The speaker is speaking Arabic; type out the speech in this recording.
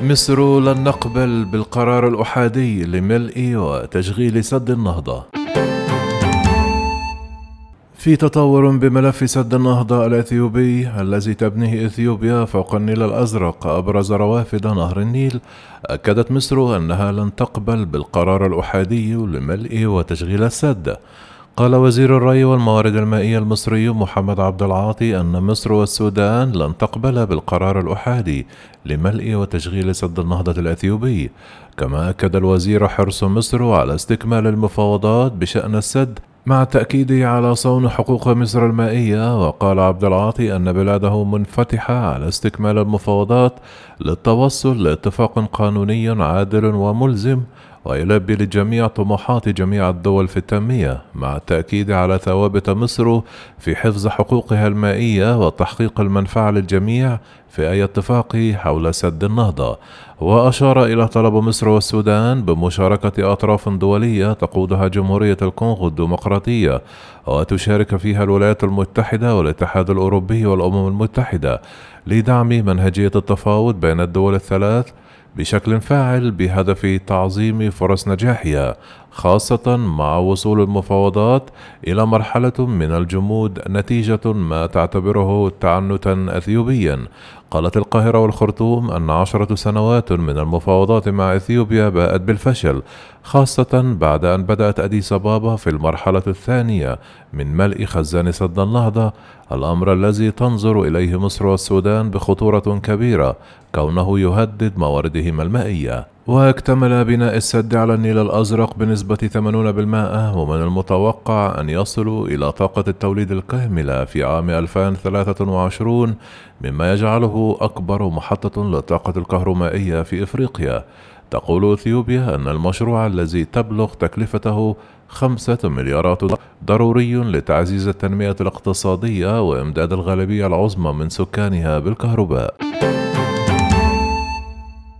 مصر لن نقبل بالقرار الأحادي لملء وتشغيل سد النهضة. في تطور بملف سد النهضة الأثيوبي الذي تبنيه إثيوبيا فوق النيل الأزرق أبرز روافد نهر النيل أكدت مصر أنها لن تقبل بالقرار الأحادي لملء وتشغيل السد. قال وزير الري والموارد المائية المصري محمد عبد العاطي أن مصر والسودان لن تقبل بالقرار الأحادي لملء وتشغيل سد النهضة الأثيوبي. كما أكد الوزير حرص مصر على استكمال المفاوضات بشأن السد مع التأكيد على صون حقوق مصر المائية. وقال عبد العاطي أن بلاده منفتحة على استكمال المفاوضات للتوصل لاتفاق قانوني عادل وملزم ويلبي لجميع طموحات جميع الدول في التنمية مع التأكيد على ثوابت مصر في حفظ حقوقها المائية وتحقيق المنفعة للجميع في أي اتفاق حول سد النهضة. وأشار إلى طلب مصر والسودان بمشاركة أطراف دولية تقودها جمهورية الكونغو الديمقراطية وتشارك فيها الولايات المتحدة والاتحاد الأوروبي والأمم المتحدة لدعم منهجية التفاوض بين الدول الثلاث بشكل فاعل بهدف تعظيم فرص نجاحها خاصة مع وصول المفاوضات إلى مرحلة من الجمود نتيجة ما تعتبره تعنتا أثيوبيا. قالت القاهرة والخرطوم أن عشرة سنوات من المفاوضات مع إثيوبيا باءت بالفشل خاصة بعد أن بدأت أديس أبابا في المرحلة الثانية من ملء خزان سد النهضة الأمر الذي تنظر إليه مصر والسودان بخطورة كبيرة كونه يهدد مواردهما المائية. واكتمل بناء السد على النيل الأزرق بنسبة 80% ومن المتوقع أن يصلوا إلى طاقة التوليد الكاملة في عام 2023 مما يجعله أكبر محطة للطاقة الكهرومائية في إفريقيا. تقول إثيوبيا أن المشروع الذي تبلغ تكلفته خمسة مليارات ضروري لتعزيز التنمية الاقتصادية وإمداد الغالبية العظمى من سكانها بالكهرباء.